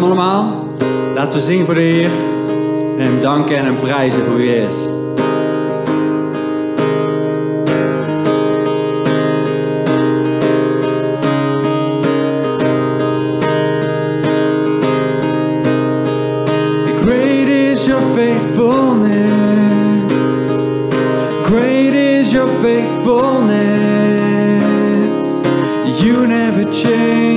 welkom allemaal. Laten we zingen voor de Heer. En hem danken en hem prijzen voor wie great is. your faithfulness. You never change.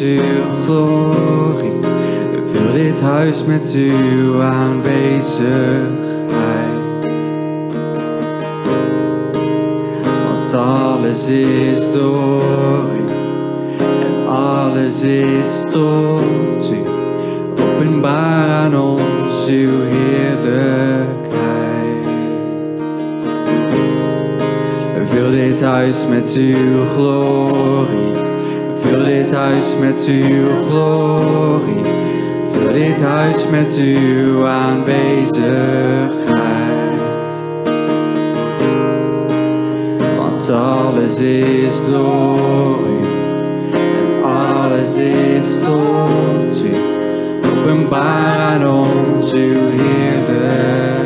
uw glorie. Vul dit huis met uw aanwezigheid. Want alles is door u. En alles is tot u. Openbaar aan ons uw heerlijkheid. Vul dit huis met uw glorie Vul dit huis met uw glorie. Vul dit huis met uw aanwezigheid. Want alles is door u. En alles is tot u. Openbaar aan ons uw Heerlijkheid.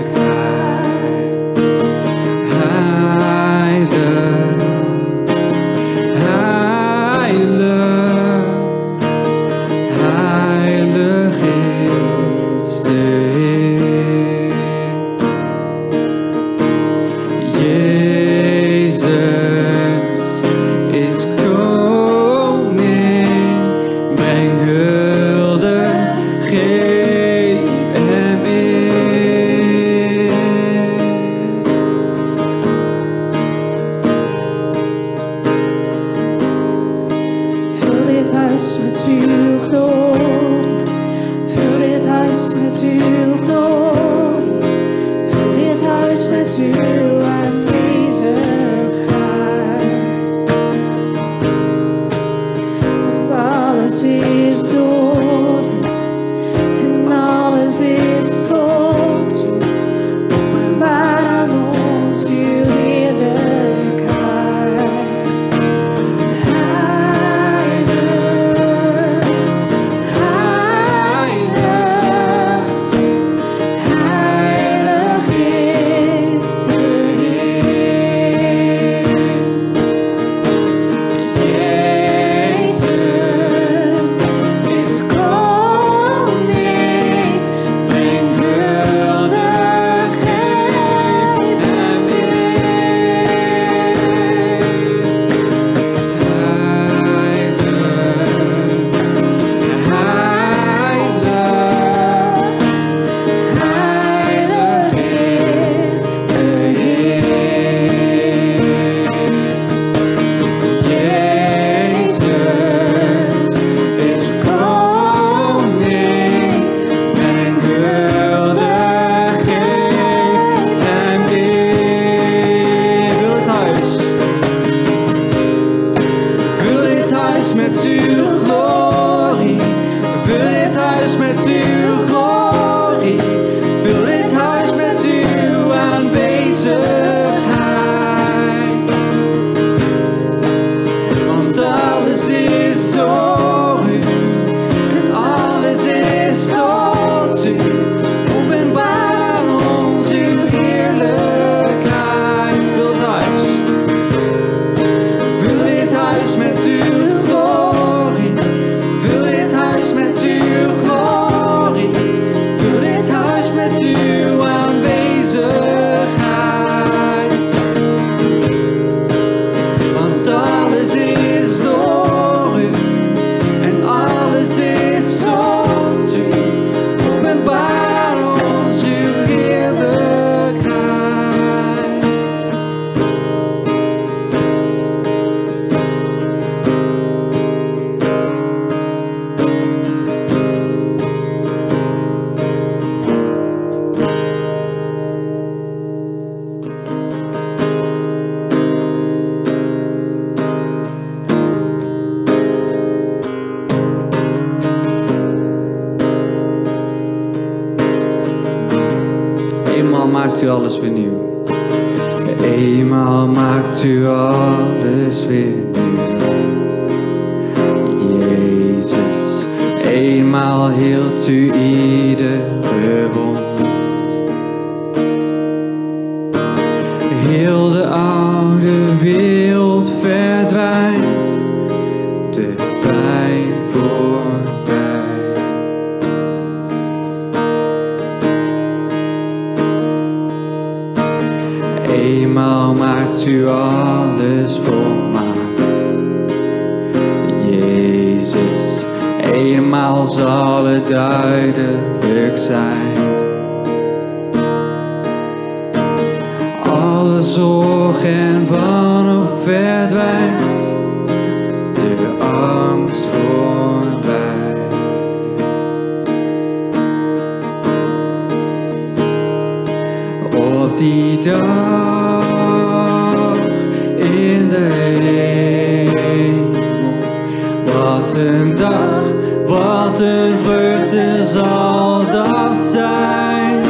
Wat een dag, wat een vreugde zal dat zijn.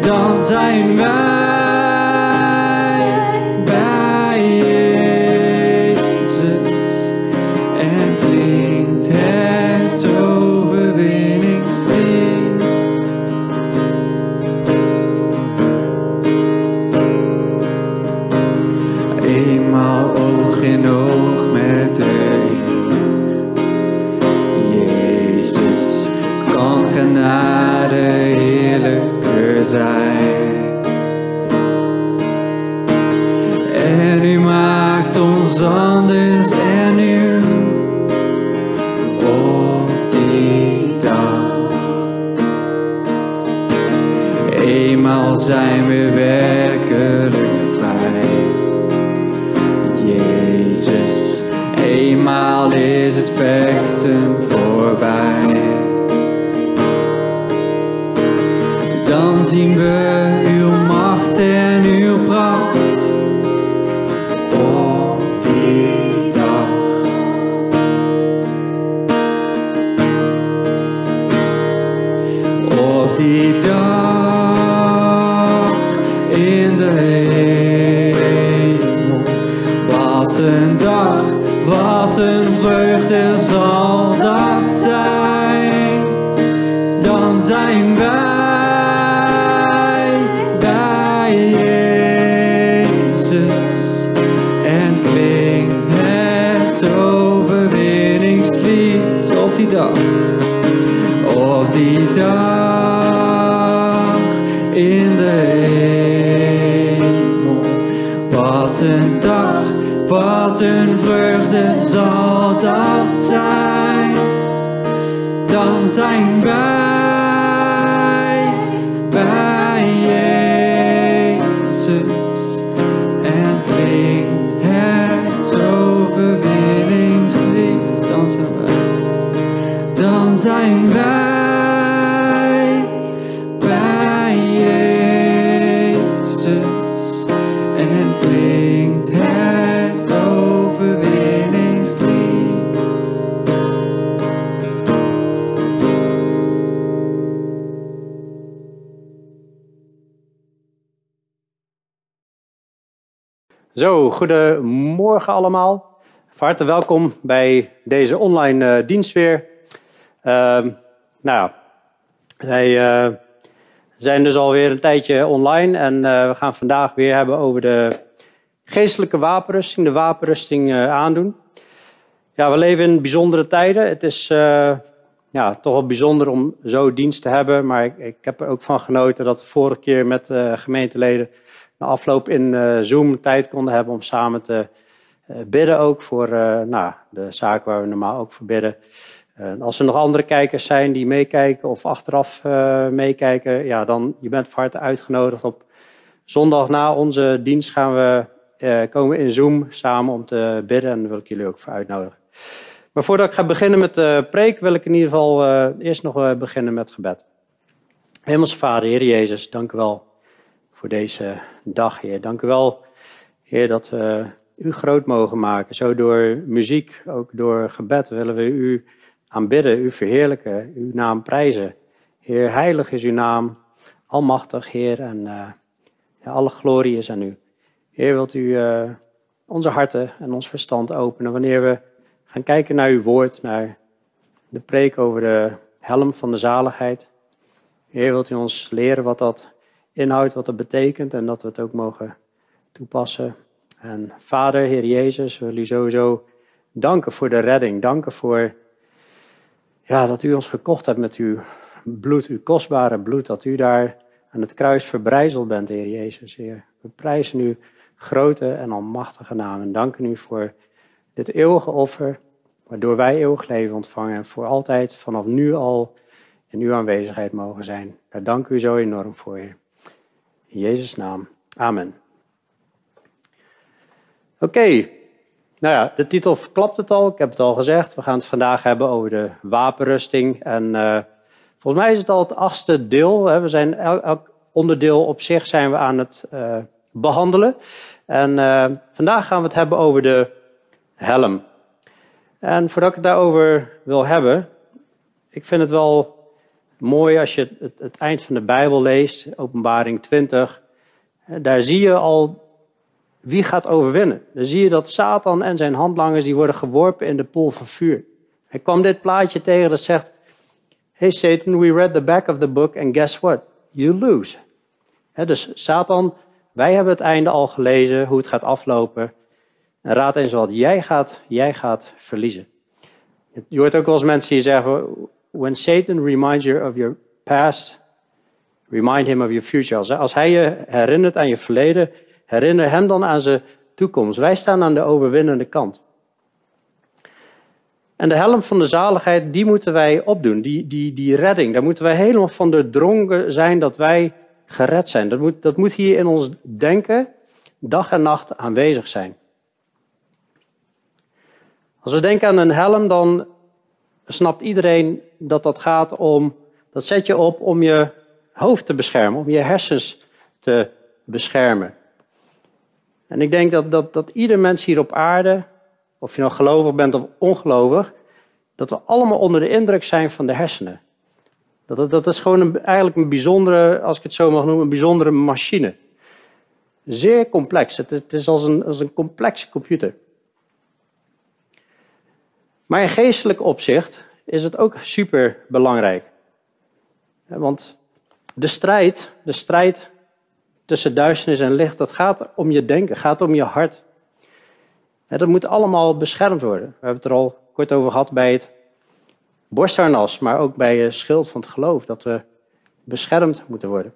Dan zijn wij Wat een dag, wat een vreugde zal dat zijn. Dan zijn wij bij Jezus en klinkt het overwinningslied. Dan zijn wij dan zijn wij Zo, goedemorgen allemaal. Van welkom bij deze online eh, dienst weer. Ehm, nou, wij eh, zijn dus alweer een tijdje online en eh, we gaan vandaag weer hebben over de geestelijke wapenrusting, de wapenrusting aandoen. Ja, we leven in bijzondere tijden. Het is ja, toch wel bijzonder om zo dienst te hebben, maar ik, ik heb er ook van genoten dat vorige keer met gemeenteleden na afloop in eh, Zoom tijd konden hebben om samen te eh, bidden ook voor eh, nou, de zaak waar we normaal ook voor bidden. En als er nog andere kijkers zijn die meekijken of achteraf meekijken, ja, dan je bent van harte uitgenodigd. Op zondag na onze dienst gaan we komen in Zoom samen om te bidden en daar wil ik jullie ook voor uitnodigen. Maar voordat ik ga beginnen met de preek, wil ik in ieder geval eerst nog beginnen met gebed. Hemelse Vader, Heer Jezus, dank u wel voor deze dag, Heer. Dank u wel, Heer, dat we u groot mogen maken. Zo door muziek, ook door gebed willen we u aanbidden, u verheerlijken, uw naam prijzen. Heer, heilig is uw naam, almachtig Heer, en eh, alle glorie is aan u. Heer, wilt u eh, onze harten en ons verstand openen wanneer we gaan kijken naar uw woord, naar de preek over de helm van de zaligheid. Heer, wilt u ons leren wat dat inhoudt, wat dat betekent en dat we het ook mogen toepassen. En Vader, Heer Jezus, wil u sowieso danken voor de redding. Danken voor ja, dat u ons gekocht hebt met uw bloed, uw kostbare bloed. Dat u daar aan het kruis verbrijzeld bent, Heer Jezus, Heer. We prijzen u grote en almachtige naam en danken u voor dit eeuwige offer, waardoor wij eeuwig leven ontvangen en voor altijd vanaf nu al in uw aanwezigheid mogen zijn. Daar dank u zo enorm voor, Heer. Jezus' naam. Amen. Oké, nou ja, de titel verklapt het al. Ik heb het al gezegd. We gaan het vandaag hebben over de wapenrusting. En uh, volgens mij is het al het achtste deel. Hè. We zijn elk, onderdeel op zich zijn we aan het uh, behandelen. En uh, vandaag gaan we het hebben over de helm. En voordat ik het daarover wil hebben, ik vind het wel mooi als je het, het eind van de Bijbel leest, Openbaring 20. Daar zie je al wie gaat overwinnen. Dan zie je dat Satan en zijn handlangers die worden geworpen in de pool van vuur. Hij kwam dit plaatje tegen dat zegt: Hey Satan, we read the back of the book and guess what? You lose. dus Satan, wij hebben het einde al gelezen, hoe het gaat aflopen. En raad eens wat, jij gaat, jij gaat verliezen. Je hoort ook wel eens mensen die zeggen, when Satan reminds you of your past, remind him of your future. Als hij je herinnert aan je verleden, herinner hem dan aan zijn toekomst. Wij staan aan de overwinnende kant. En de helm van de zaligheid, die moeten wij opdoen. Die, die, die redding, daar moeten wij helemaal van doordrongen zijn dat wij gered zijn. Dat moet, dat moet hier in ons denken dag en nacht aanwezig zijn. Als we denken aan een helm, dan snapt iedereen dat dat gaat om, dat zet je op om je hoofd te beschermen, om je hersens te beschermen. En ik denk dat, dat, dat ieder mens hier op aarde, of je nou gelovig bent of ongelovig, dat we allemaal onder de indruk zijn van de hersenen. Dat, dat, dat is gewoon eigenlijk een bijzondere, als ik het zo mag noemen, een bijzondere machine. Zeer complex. Het is, het is als, een, als een complexe computer. Maar in geestelijk opzicht is het ook super belangrijk. Want de strijd, de strijd tussen duisternis en licht, dat gaat om je denken, gaat om je hart. dat moet allemaal beschermd worden. We hebben het er al kort over gehad bij het borstharnas, maar ook bij het schild van het geloof, dat we beschermd moeten worden.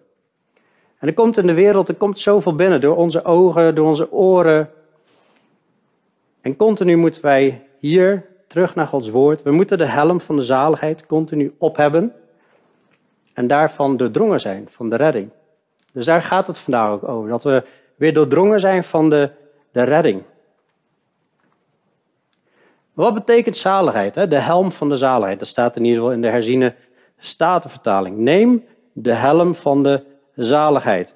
En er komt in de wereld, er komt zoveel binnen door onze ogen, door onze oren. En continu moeten wij hier terug naar Gods woord. We moeten de helm van de zaligheid continu op hebben en daarvan doordrongen zijn, van de redding. Dus daar gaat het vandaag ook over, dat we weer doordrongen zijn van de, de redding. Wat betekent zaligheid? Hè? De helm van de zaligheid. Dat staat in ieder geval in de herziene statenvertaling. Neem de helm van de zaligheid.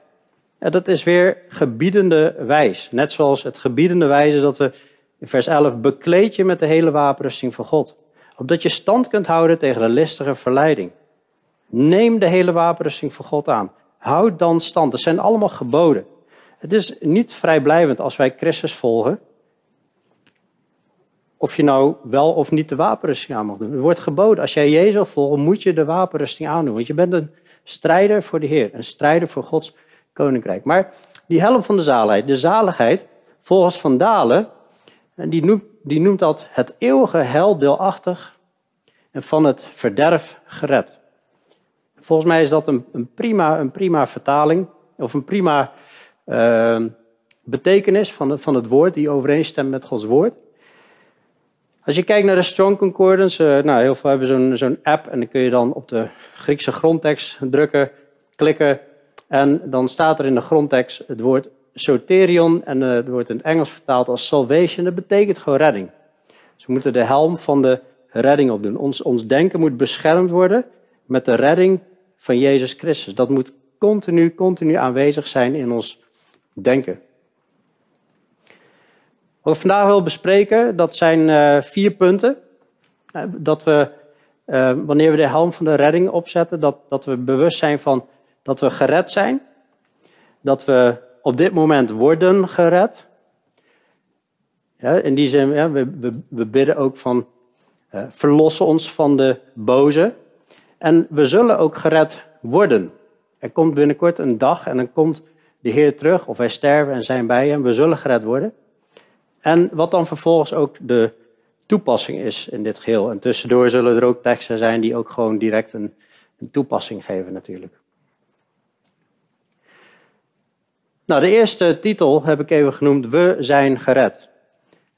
En dat is weer gebiedende wijs. Net zoals het gebiedende wijs is dat we in vers 11 bekleed je met de hele wapenrusting van God. Opdat je stand kunt houden tegen de listige verleiding. Neem de hele wapenrusting van God aan. Houd dan stand. Dat zijn allemaal geboden. Het is niet vrijblijvend als wij Christus volgen. Of je nou wel of niet de wapenrusting aan mag doen. Het wordt geboden. Als jij Jezus volgen, moet je de wapenrusting aandoen. Want je bent een strijder voor de Heer. Een strijder voor Gods koninkrijk. Maar die helm van de zaligheid, de zaligheid, volgens Van Dalen, die noemt, die noemt dat het eeuwige hel deelachtig en van het verderf gered. Volgens mij is dat een, een prima, een prima vertaling, of een prima uh, betekenis van, van het woord die overeenstemt met Gods woord. Als je kijkt naar de Strong Concordance, uh, nou, heel veel hebben zo'n zo'n app en dan kun je dan op de Griekse grondtekst drukken, klikken en dan staat er in de grondtekst het woord soterion en het wordt in het Engels vertaald als salvation. Dat betekent gewoon redding. Dus we moeten de helm van de redding opdoen. Ons, ons denken moet beschermd worden met de redding van Jezus Christus. Dat moet continu, continu aanwezig zijn in ons denken. Wat ik vandaag wil bespreken, dat zijn uh, vier punten. Uh, dat we, wanneer we de helm van de redding opzetten, dat, dat we bewust zijn van dat we gered zijn. Dat we op dit moment worden gered. Ja, in die zin, ja, we, we, bidden ook van, verlossen ons van de boze. En we zullen ook gered worden. Er komt binnenkort een dag en dan komt de Heer terug, of wij sterven en zijn bij hem. We zullen gered worden. En wat dan vervolgens ook de toepassing is in dit geheel. En tussendoor zullen er ook teksten zijn die ook gewoon direct een, een toepassing geven natuurlijk. Nou, de eerste titel heb ik even genoemd, We zijn gered.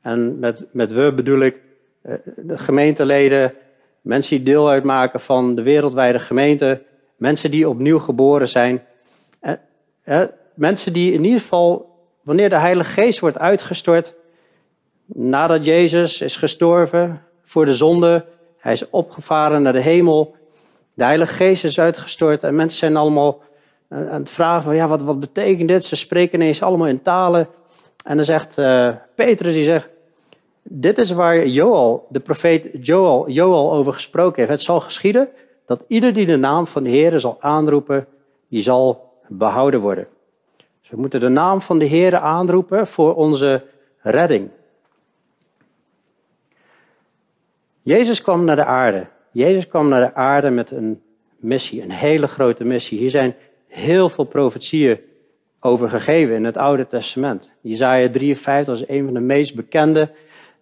En met, met we bedoel ik eh, de gemeenteleden, mensen die deel uitmaken van de wereldwijde gemeente, mensen die opnieuw geboren zijn. Eh, eh, mensen die in ieder geval, wanneer de Heilige Geest wordt uitgestort, nadat Jezus is gestorven voor de zonde, hij is opgevaren naar de hemel, de Heilige Geest is uitgestort en mensen zijn allemaal aan het vragen van, ja, wat, wat betekent dit? Ze spreken ineens allemaal in talen. En dan zegt uh, Petrus, die zegt, dit is waar Joel, de profeet Joel, Joel over gesproken heeft. Het zal geschieden dat ieder die de naam van de Heer zal aanroepen, die zal behouden worden. Dus we moeten de naam van de Heer aanroepen voor onze redding. Jezus kwam naar de aarde. Jezus kwam naar de aarde met een missie, een hele grote missie. Hier zijn heel veel profetieën over gegeven in het Oude Testament. Jezaja 53 is een van de meest bekende,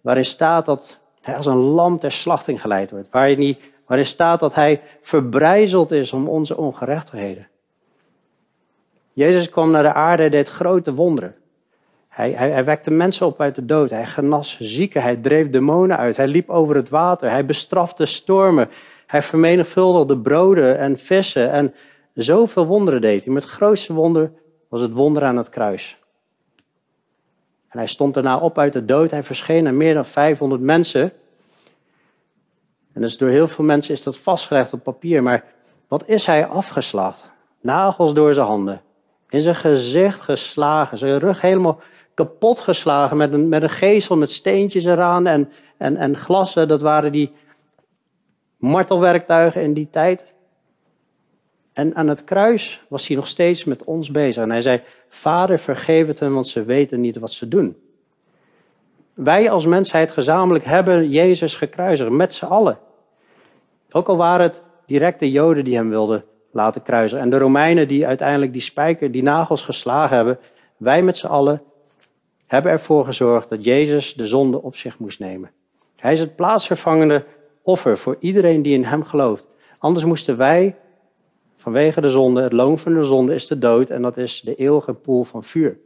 waarin staat dat hij als een lam ter slachting geleid wordt. Waarin, waarin staat dat hij verbrijzeld is om onze ongerechtigheden. Jezus kwam naar de aarde en deed grote wonderen. Hij, hij, hij, wekte mensen op uit de dood. Hij genas zieken. Hij dreef demonen uit. Hij liep over het water. Hij bestrafte stormen. Hij vermenigvuldigde broden en vissen. En zoveel wonderen deed hij. Maar het grootste wonder was het wonder aan het kruis. En hij stond daarna op uit de dood. Hij verscheen aan meer dan 500 mensen. En dus door heel veel mensen is dat vastgelegd op papier. Maar wat is hij afgeslacht? Nagels door zijn handen. In zijn gezicht geslagen. Zijn rug helemaal kapot geslagen. Met een, met een gezel met steentjes eraan. En, en, en glassen. Dat waren die martelwerktuigen in die tijd. En aan het kruis was hij nog steeds met ons bezig. En hij zei: Vader, vergeef het hen, want ze weten niet wat ze doen. Wij als mensheid gezamenlijk hebben Jezus gekruisigd, met z'n allen. Ook al waren het direct de Joden die hem wilden laten kruisen. En de Romeinen die uiteindelijk die spijker, die nagels geslagen hebben. Wij met z'n allen hebben ervoor gezorgd dat Jezus de zonde op zich moest nemen. Hij is het plaatsvervangende offer voor iedereen die in hem gelooft. Anders moesten wij vanwege de zonde, het loon van de zonde is de dood en dat is de eeuwige poel van vuur.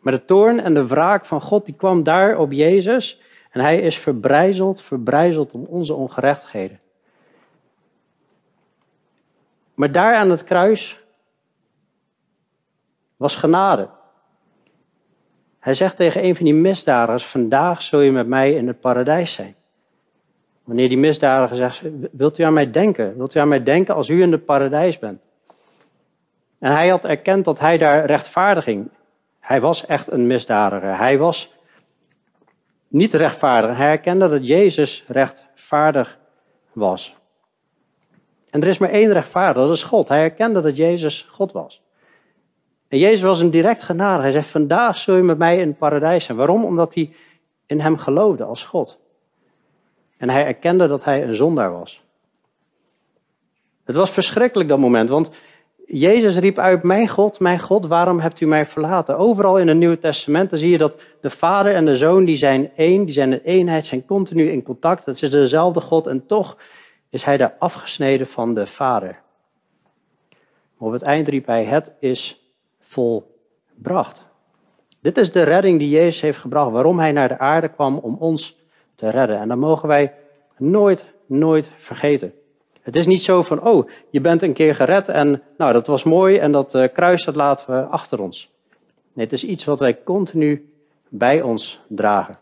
Maar de toorn en de wraak van God die kwam daar op Jezus en hij is verbrijzeld, verbrijzeld om onze ongerechtigheden. Maar daar aan het kruis was genade. Hij zegt tegen een van die misdadigers: Vandaag zul je met mij in het paradijs zijn. Wanneer die misdadiger zegt: Wilt u aan mij denken? Wilt u aan mij denken als u in het paradijs bent? En hij had erkend dat hij daar rechtvaardiging. Hij was echt een misdadiger. Hij was niet rechtvaardig. Hij erkende dat Jezus rechtvaardig was. En er is maar één rechtvaardig, dat is God. Hij erkende dat Jezus God was. En Jezus was een direct genade. Hij zegt, vandaag zul je met mij in het paradijs zijn. Waarom? Omdat hij in hem geloofde als God. En hij erkende dat hij een zondaar was. Het was verschrikkelijk dat moment, want Jezus riep uit, mijn God, mijn God, waarom hebt u mij verlaten? Overal in het Nieuwe Testament zie je dat de Vader en de Zoon, die zijn één, die zijn een eenheid, zijn continu in contact. Het is dezelfde God en toch is hij daar afgesneden van de Vader. Maar op het eind riep hij, het is volbracht. Dit is de redding die Jezus heeft gebracht, waarom hij naar de aarde kwam om ons te redden. En dat mogen wij nooit, nooit vergeten. Het is niet zo van, oh, je bent een keer gered en nou, dat was mooi en dat uh, kruis dat laten we achter ons. Nee, het is iets wat wij continu bij ons dragen.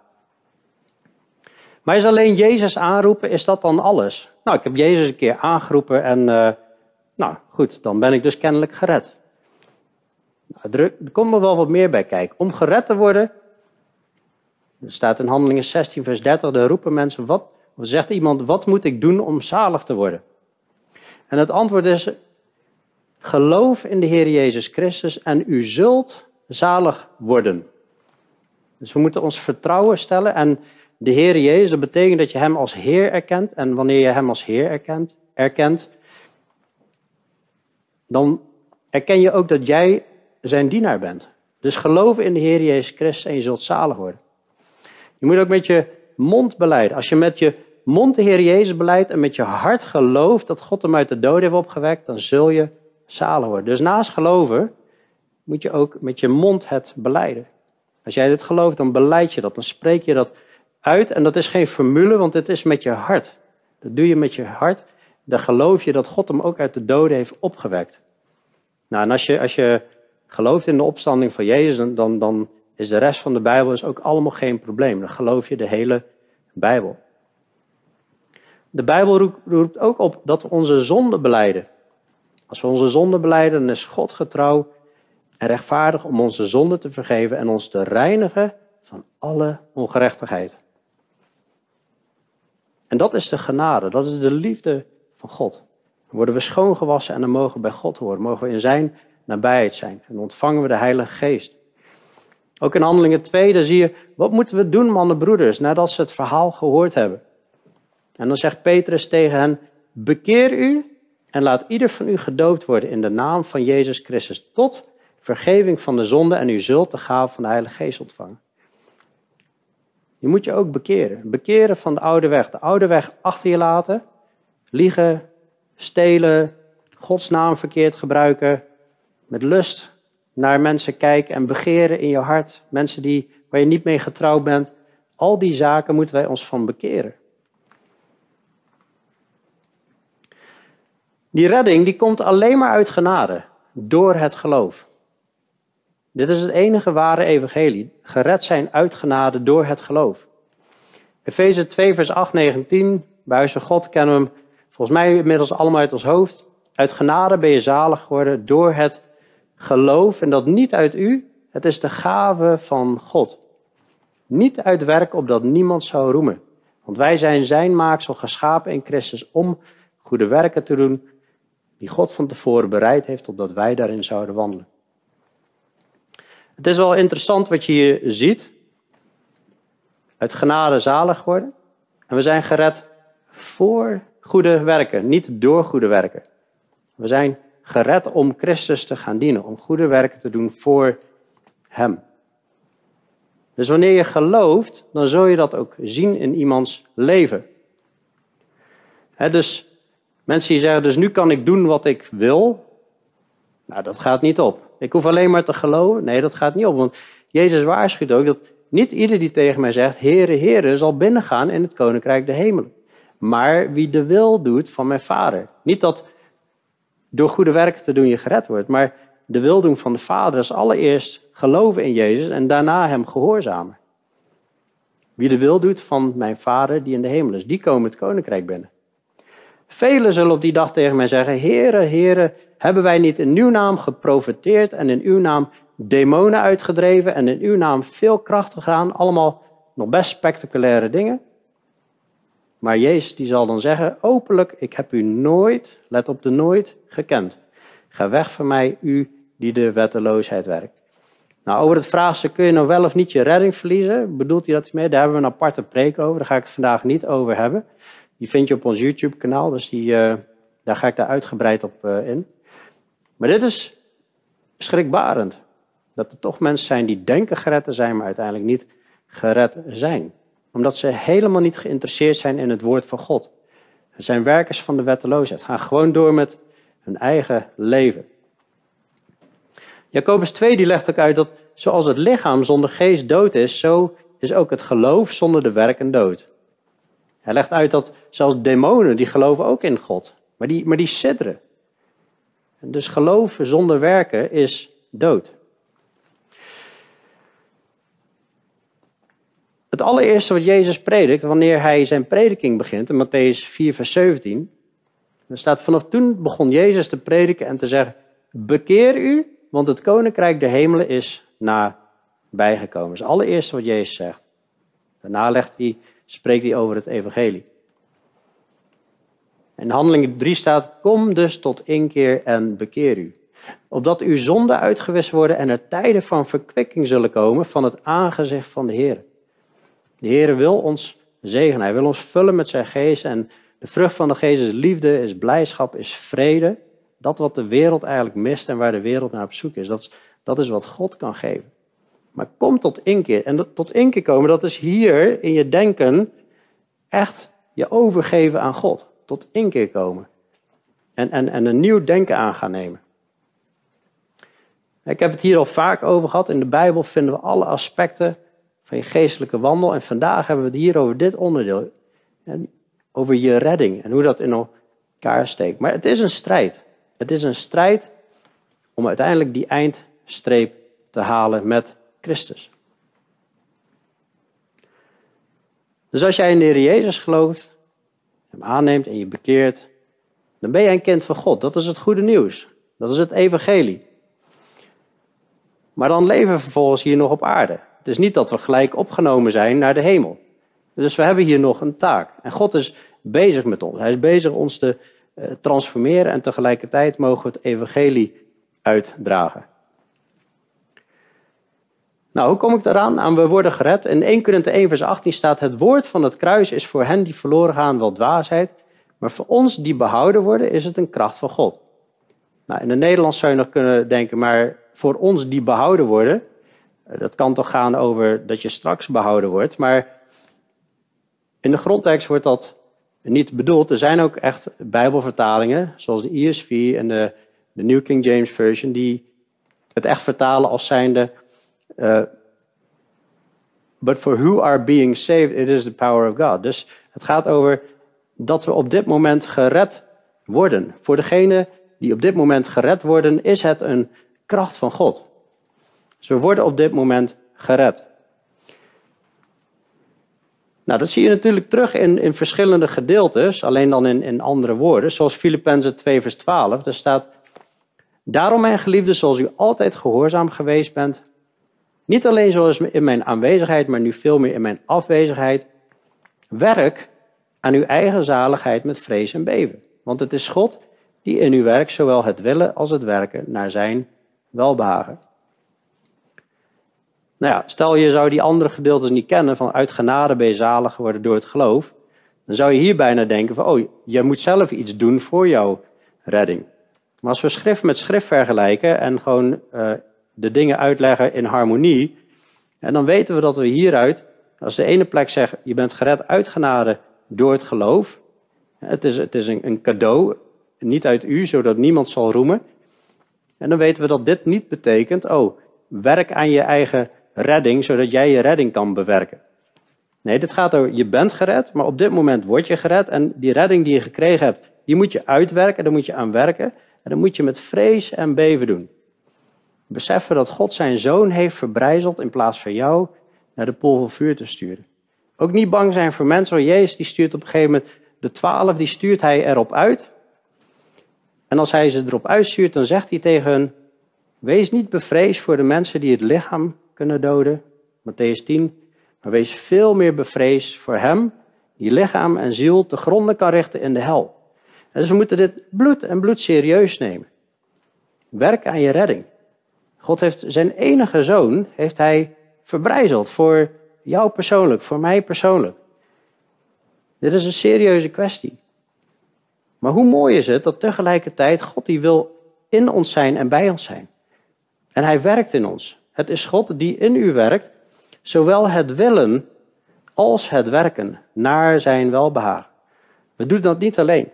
Maar is alleen Jezus aanroepen, is dat dan alles? Nou, ik heb Jezus een keer aangeroepen en, uh, nou goed, dan ben ik dus kennelijk gered. Nou, er, komt er wel wat meer bij kijken. Om gered te worden, er staat in Handelingen 16, vers 30, daar roepen mensen, wat, zegt iemand, wat moet ik doen om zalig te worden? En het antwoord is, geloof in de Heer Jezus Christus en u zult zalig worden. Dus we moeten ons vertrouwen stellen en de Heer Jezus, dat betekent dat je Hem als Heer erkent. En wanneer je Hem als Heer erkent, erkent dan erken je ook dat jij zijn dienaar bent. Dus geloof in de Heer Jezus Christus en je zult zalig worden. Je moet ook met je mond beleiden. Als je met je mond de Heer Jezus beleidt en met je hart gelooft dat God hem uit de dood heeft opgewekt, dan zul je zalig worden. Dus naast geloven moet je ook met je mond het beleiden. Als jij dit gelooft, dan beleid je dat, dan spreek je dat uit. En dat is geen formule, want het is met je hart. Dat doe je met je hart. Dan geloof je dat God hem ook uit de doden heeft opgewekt. Nou, en als je, als je gelooft in de opstanding van Jezus, dan, dan is de rest van de Bijbel is ook allemaal geen probleem. Dan geloof je de hele Bijbel. De Bijbel roept ook op dat we onze zonde beleiden. Als we onze zonde beleiden, dan is God getrouw en rechtvaardig om onze zonde te vergeven en ons te reinigen van alle ongerechtigheid. En dat is de genade, dat is de liefde van God. Dan worden we schoongewassen en dan mogen we bij God horen, mogen we in zijn nabijheid zijn. En ontvangen we de Heilige Geest. Ook in Handelingen 2, daar zie je, wat moeten we doen, mannen broeders, nadat ze het verhaal gehoord hebben. En dan zegt Petrus tegen hen, bekeer u en laat ieder van u gedoopt worden in de naam van Jezus Christus tot vergeving van de zonde en u zult de gave van de Heilige Geest ontvangen. Je moet je ook bekeren. Bekeren van de oude weg. De oude weg achter je laten. Liegen, stelen, Gods naam verkeerd gebruiken. Met lust naar mensen kijken en begeren in je hart. Mensen die, waar je niet mee getrouwd bent. Al die zaken moeten wij ons van bekeren. Die redding die komt alleen maar uit genade, door het geloof. Dit is het enige ware evangelie. Gered zijn uit genade door het geloof. Efeze 2, vers 8, 9, 10. Bij van God kennen hem volgens mij inmiddels allemaal uit ons hoofd. Uit genade ben je zalig geworden door het geloof. En dat niet uit u. Het is de gave van God. Niet uit werk opdat niemand zou roemen. Want wij zijn zijn maaksel geschapen in Christus om goede werken te doen die God van tevoren bereid heeft opdat wij daarin zouden wandelen. Het is wel interessant wat je hier ziet. Uit genade zalig worden. En we zijn gered voor goede werken, niet door goede werken. We zijn gered om Christus te gaan dienen, om goede werken te doen voor Hem. Dus wanneer je gelooft, dan zul je dat ook zien in iemands leven. dus Mensen die zeggen, dus nu kan ik doen wat ik wil. Nou, dat gaat niet op. Ik hoef alleen maar te geloven. Nee, dat gaat niet op. Want Jezus waarschuwt ook dat niet ieder die tegen mij zegt, Heere, Heere, zal binnengaan in het Koninkrijk de Hemelen. Maar wie de wil doet van mijn Vader. Niet dat door goede werken te doen je gered wordt, maar de wil doen van de Vader is allereerst geloven in Jezus en daarna hem gehoorzamen. Wie de wil doet van mijn Vader die in de hemel is, die komen het Koninkrijk binnen. Velen zullen op die dag tegen mij zeggen: Heere, Heere, hebben wij niet in uw naam geprofeteerd en in uw naam demonen uitgedreven en in uw naam veel kracht gedaan? Allemaal nog best spectaculaire dingen. Maar Jezus die zal dan zeggen, openlijk, ik heb u nooit, let op de nooit, gekend. Ga weg van mij, u die de wetteloosheid werkt. Nou, over het vraagstuk, kun je nou wel of niet je redding verliezen? Bedoelt hij dat mee? Daar hebben we een aparte preek over, daar ga ik het vandaag niet over hebben. Die vind je op ons YouTube-kanaal, dus die, uh, daar ga ik daar uitgebreid op uh, in. Maar dit is schrikbarend. Dat er toch mensen zijn die denken gered te zijn, maar uiteindelijk niet gered zijn. Omdat ze helemaal niet geïnteresseerd zijn in het woord van God. Ze zijn werkers van de wetteloosheid. Gaan gewoon door met hun eigen leven. Jacobus 2 die legt ook uit dat zoals het lichaam zonder geest dood is, zo is ook het geloof zonder de werken dood. Hij legt uit dat zelfs demonen, die geloven ook in God. Maar die, maar die sidderen. Dus geloven zonder werken is dood. Het allereerste wat Jezus predikt, wanneer hij zijn prediking begint, in Matthäus 4, vers 17, dan staat vanaf toen begon Jezus te prediken en te zeggen, bekeer u, want het koninkrijk der hemelen is nabijgekomen. Dat is het allereerste wat Jezus zegt. Daarna legt hij spreekt hij over het evangelie. In handelingen 3 staat, kom dus tot inkeer en bekeer u. Opdat uw zonden uitgewist worden en er tijden van verkwikking zullen komen van het aangezicht van de Heer. De Heer wil ons zegenen, hij wil ons vullen met zijn geest en de vrucht van de geest is liefde, is blijdschap, is vrede. Dat wat de wereld eigenlijk mist en waar de wereld naar op zoek is, dat is, dat is wat God kan geven. Maar kom tot inkeer. En tot inkeer komen, dat is hier in je denken echt je overgeven aan God. Tot inkeer komen. En, en, en een nieuw denken aan gaan nemen. Ik heb het hier al vaak over gehad. In de Bijbel vinden we alle aspecten van je geestelijke wandel. En vandaag hebben we het hier over dit onderdeel. Over je redding en hoe dat in elkaar steekt. Maar het is een strijd. Het is een strijd om uiteindelijk die eindstreep te halen met Christus. Dus als jij in de Heer Jezus gelooft, hem aanneemt en je bekeert, dan ben jij een kind van God. Dat is het goede nieuws. Dat is het evangelie. Maar dan leven we vervolgens hier nog op aarde. Het is niet dat we gelijk opgenomen zijn naar de hemel. Dus we hebben hier nog een taak. En God is bezig met ons. Hij is bezig ons te eh, transformeren en tegelijkertijd mogen we het evangelie uitdragen. Nou, hoe kom ik eraan? Aan we worden gered. In 1 Korinthe 1 vers 18 staat, het woord van het kruis is voor hen die verloren gaan wel dwaasheid, maar voor ons die behouden worden is het een kracht van God. Nou, in het Nederlands zou je nog kunnen denken, maar voor ons die behouden worden, eh, dat kan toch gaan over dat je straks behouden wordt, maar in de grondtekst wordt dat niet bedoeld. Er zijn ook echt bijbelvertalingen, zoals de ESV en de, de New King James Version, die het echt vertalen als zijnde uh, but for who are being saved, it is the power of God. Dus het gaat over dat we op dit moment gered worden. Voor degene die op dit moment gered worden, is het een kracht van God. Dus we worden op dit moment gered. Nou, dat zie je natuurlijk terug in, in verschillende gedeeltes, alleen dan in, in andere woorden. Zoals Filippenzen 2, vers 12. Daar staat: Daarom, mijn geliefde, zoals u altijd gehoorzaam geweest bent, niet alleen zoals in mijn aanwezigheid, maar nu veel meer in mijn afwezigheid. Werk aan uw eigen zaligheid met vrees en beven. Want het is God die in uw werk zowel het willen als het werken naar zijn welbehagen. Nou ja, stel je zou die andere gedeeltes niet kennen, van uit genade ben je zalig geworden door het geloof. Dan zou je hier bijna denken van, oh, je moet zelf iets doen voor jouw redding. Maar als we schrift met schrift vergelijken en gewoon uh, de dingen uitleggen in harmonie. En dan weten we dat we hieruit, als de ene plek zegt, je bent gered uit genade door het geloof. Het is, het is een, een cadeau, niet uit u, zodat niemand zal roemen. En dan weten we dat dit niet betekent, oh, werk aan je eigen redding, zodat jij je redding kan bewerken. Nee, dit gaat over, je bent gered, maar op dit moment word je gered. En die redding die je gekregen hebt, die moet je uitwerken, daar moet je aan werken. En dat moet je met vrees en beven doen. Beseffen dat God zijn zoon heeft verbrijzeld in plaats van jou naar de pool van vuur te sturen. Ook niet bang zijn voor mensen. Want Jezus die stuurt op een gegeven moment de twaalf, die stuurt hij erop uit. En als hij ze erop uitstuurt, dan zegt hij tegen hen: Wees niet bevreesd voor de mensen die het lichaam kunnen doden. Matthäus 10. Maar wees veel meer bevreesd voor hem die lichaam en ziel te gronden kan richten in de hel. En dus we moeten dit bloed en bloed serieus nemen. Werk aan je redding. God heeft zijn enige zoon heeft hij verbrijzeld voor jou persoonlijk, voor mij persoonlijk. Dit is een serieuze kwestie. Maar hoe mooi is het dat tegelijkertijd God die wil in ons zijn en bij ons zijn. En hij werkt in ons. Het is God die in u werkt, zowel het willen als het werken naar zijn welbehagen. We doen dat niet alleen.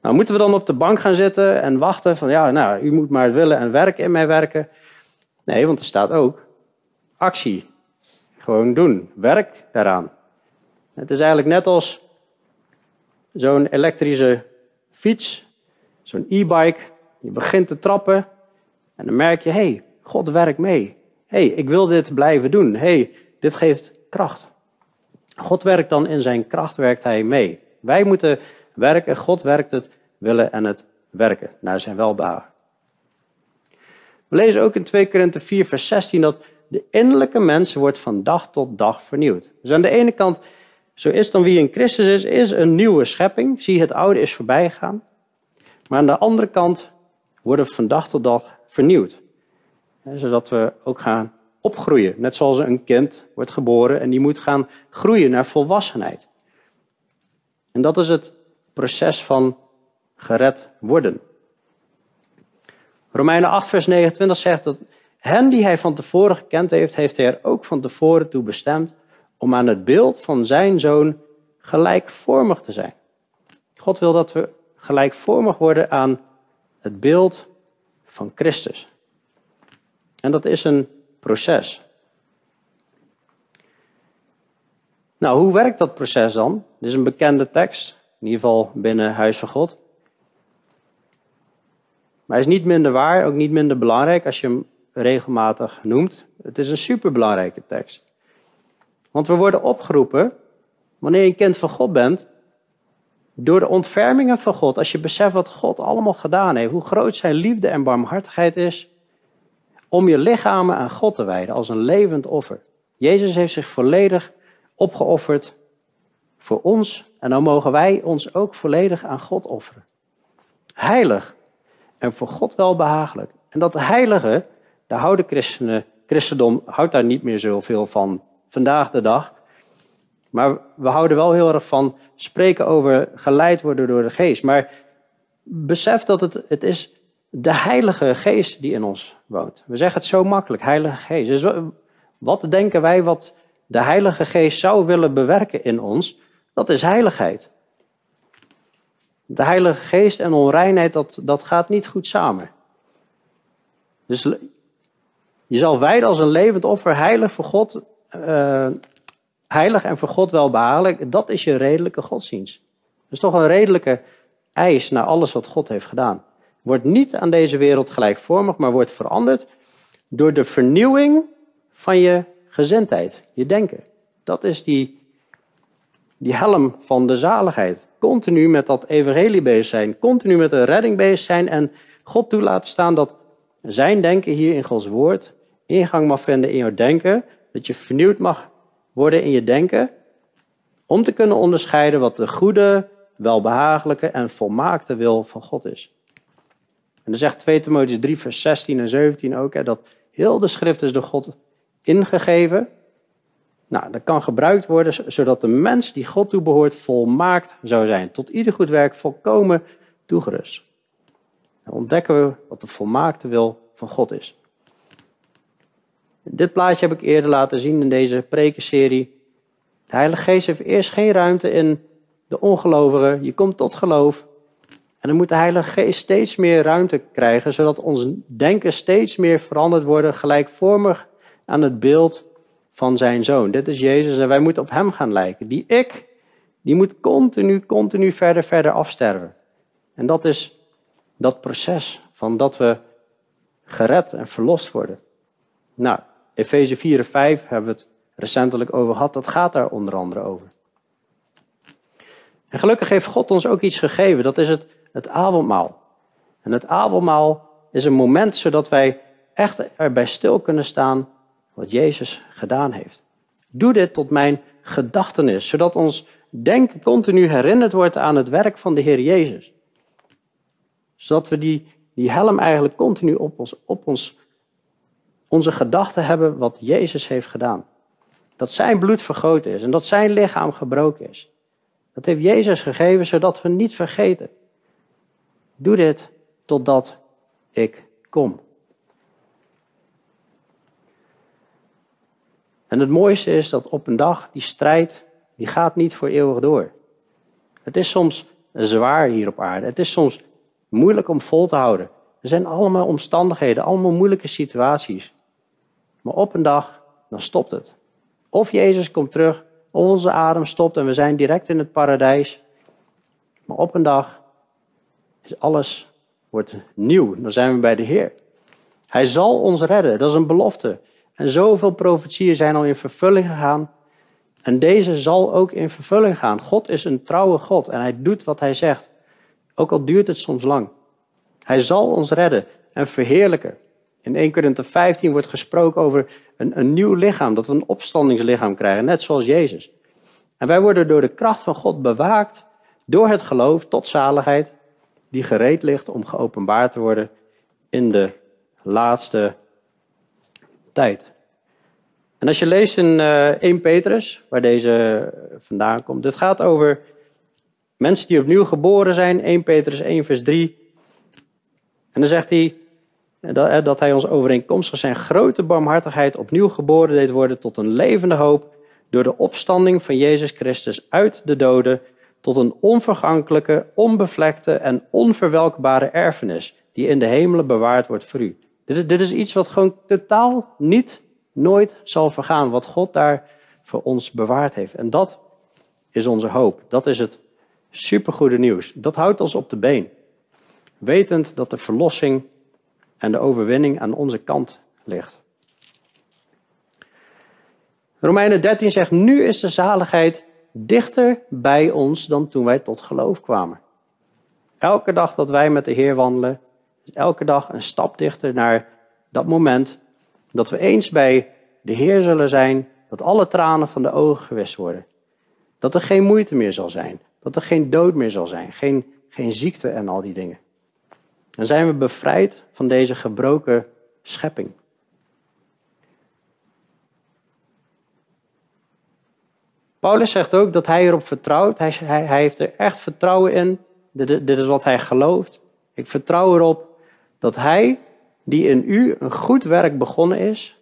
Nou, moeten we dan op de bank gaan zitten en wachten van, ja, nou, u moet maar willen en werken in mij werken? Nee, want er staat ook actie. Gewoon doen. Werk daaraan. Het is eigenlijk net als zo'n elektrische fiets, zo'n e-bike. Je begint te trappen en dan merk je, hé, hey, God werkt mee. Hey, ik wil dit blijven doen. Hey, dit geeft kracht. God werkt dan in zijn kracht, werkt hij mee. Wij moeten werken, God werkt het willen en het werken naar zijn welbehagen. We lezen ook in 2 Korinthe 4 vers 16 dat de innerlijke mens wordt van dag tot dag vernieuwd. Dus aan de ene kant, zo is dan wie in Christus is, is een nieuwe schepping. Zie, het oude is voorbij gegaan. Maar aan de andere kant worden we van dag tot dag vernieuwd. Zodat we ook gaan opgroeien. Net zoals een kind wordt geboren en die moet gaan groeien naar volwassenheid. En dat is het proces van gered worden. Romeinen 8, vers 29 zegt dat hen die hij van tevoren gekend heeft, heeft hij er ook van tevoren toe bestemd om aan het beeld van zijn zoon gelijkvormig te zijn. God wil dat we gelijkvormig worden aan het beeld van Christus. En dat is een proces. Nou, hoe werkt dat proces dan? Dit is een bekende tekst, in ieder geval binnen Huis van God. Maar hij is niet minder waar, ook niet minder belangrijk als je hem regelmatig noemt. Het is een superbelangrijke tekst. Want we worden opgeroepen, wanneer je een kind van God bent, door de ontfermingen van God, als je beseft wat God allemaal gedaan heeft, hoe groot zijn liefde en barmhartigheid is, om je lichamen aan God te wijden als een levend offer. Jezus heeft zich volledig opgeofferd voor ons en dan mogen wij ons ook volledig aan God offeren. Heilig en voor God wel behagelijk. En dat heilige, daar houden christenen, christendom houdt daar niet meer zoveel van vandaag de dag. Maar we houden wel heel erg van spreken over geleid worden door de geest. Maar besef dat het, het is de heilige geest die in ons woont. We zeggen het zo makkelijk, heilige geest. Dus wat denken wij wat de heilige geest zou willen bewerken in ons? Dat is heiligheid. De heilige geest en onreinheid, dat, dat gaat niet goed samen. Dus je zal wijden als een levend offer, heilig voor God, uh, heilig en voor God welbehagelijk. Dat is je redelijke godsdienst. Dat is toch een redelijke eis naar alles wat God heeft gedaan. Wordt niet aan deze wereld gelijkvormig, maar wordt veranderd door de vernieuwing van je gezindheid, je denken. Dat is die, die helm van de zaligheid. Continu met dat evangelie bezig zijn, continu met de redding bezig zijn en God toe laten staan dat zijn denken hier in Gods woord ingang mag vinden in je denken, dat je vernieuwd mag worden in je denken, om te kunnen onderscheiden wat de goede, welbehagelijke en volmaakte wil van God is. En dan zegt 2 Timotheus 3, vers 16 en 17 ook, hè, dat heel de schrift is door God ingegeven. Nou, dat kan gebruikt worden zodat de mens die God toebehoort volmaakt zou zijn. Tot ieder goed werk volkomen toegerust. Dan ontdekken we wat de volmaakte wil van God is. Dit plaatje heb ik eerder laten zien in deze prekenserie. De Heilige Geest heeft eerst geen ruimte in de ongelovigen. Je komt tot geloof. En dan moet de Heilige Geest steeds meer ruimte krijgen, zodat ons denken steeds meer veranderd wordt, gelijkvormig aan het beeld van zijn zoon. Dit is Jezus en wij moeten op hem gaan lijken. Die ik, die moet continu, continu verder, verder afsterven. En dat is dat proces van dat we gered en verlost worden. Nou, Efeze 4 en 5 hebben we het recentelijk over gehad. Dat gaat daar onder andere over. En gelukkig heeft God ons ook iets gegeven. Dat is het, het avondmaal. En het avondmaal is een moment zodat wij echt erbij stil kunnen staan wat Jezus gedaan heeft. Doe dit tot mijn gedachtenis, zodat ons denken continu herinnerd wordt aan het werk van de Heer Jezus. Zodat we die, die helm eigenlijk continu op ons, op ons onze gedachten hebben wat Jezus heeft gedaan. Dat zijn bloed vergoten is en dat zijn lichaam gebroken is. Dat heeft Jezus gegeven zodat we niet vergeten. Doe dit totdat ik kom. En het mooiste is dat op een dag die strijd, die gaat niet voor eeuwig door. Het is soms zwaar hier op aarde. Het is soms moeilijk om vol te houden. Er zijn allemaal omstandigheden, allemaal moeilijke situaties. Maar op een dag, dan stopt het. Of Jezus komt terug, of onze adem stopt en we zijn direct in het paradijs. Maar op een dag is alles wordt nieuw. Dan zijn we bij de Heer. Hij zal ons redden, dat is een belofte. En zoveel profetieën zijn al in vervulling gegaan. En deze zal ook in vervulling gaan. God is een trouwe God en hij doet wat hij zegt. Ook al duurt het soms lang. Hij zal ons redden en verheerlijken. In 1 Korinthe 15 wordt gesproken over een, een nieuw lichaam, dat we een opstandingslichaam krijgen, net zoals Jezus. En wij worden door de kracht van God bewaakt door het geloof tot zaligheid, die gereed ligt om geopenbaard te worden in de laatste tijd. En als je leest in uh, eh, 1 Petrus, waar deze vandaan komt, dit gaat over mensen die opnieuw geboren zijn, 1 Petrus 1 vers 3. En dan zegt hij, dat, dat hij ons overeenkomstig zijn grote barmhartigheid opnieuw geboren deed worden tot een levende hoop door de opstanding van Jezus Christus uit de doden tot een onvergankelijke, onbevlekte en onverwelkbare erfenis die in de hemelen bewaard wordt voor u. Dit, dit is iets wat gewoon totaal niet, nooit zal vergaan. Wat God daar voor ons bewaard heeft. En dat is onze hoop. Dat is het supergoede nieuws. Dat houdt ons op de been. Wetend dat de verlossing en de overwinning aan onze kant ligt. Romeinen 13 zegt, nu is de zaligheid dichter bij ons dan toen wij tot geloof kwamen. Elke dag dat wij met de Heer wandelen, is elke dag een stap dichter naar dat moment dat we eens bij de Heer zullen zijn, dat alle tranen van de ogen gewist worden. Dat er geen moeite meer zal zijn, dat er geen dood meer zal zijn, geen, geen ziekte en al die dingen. Dan zijn we bevrijd van deze gebroken schepping. Paulus zegt ook dat hij erop vertrouwt. Hij, hij, hij heeft er echt vertrouwen in. Dit, is wat hij gelooft. Ik vertrouw erop dat hij, die in u een goed werk begonnen is,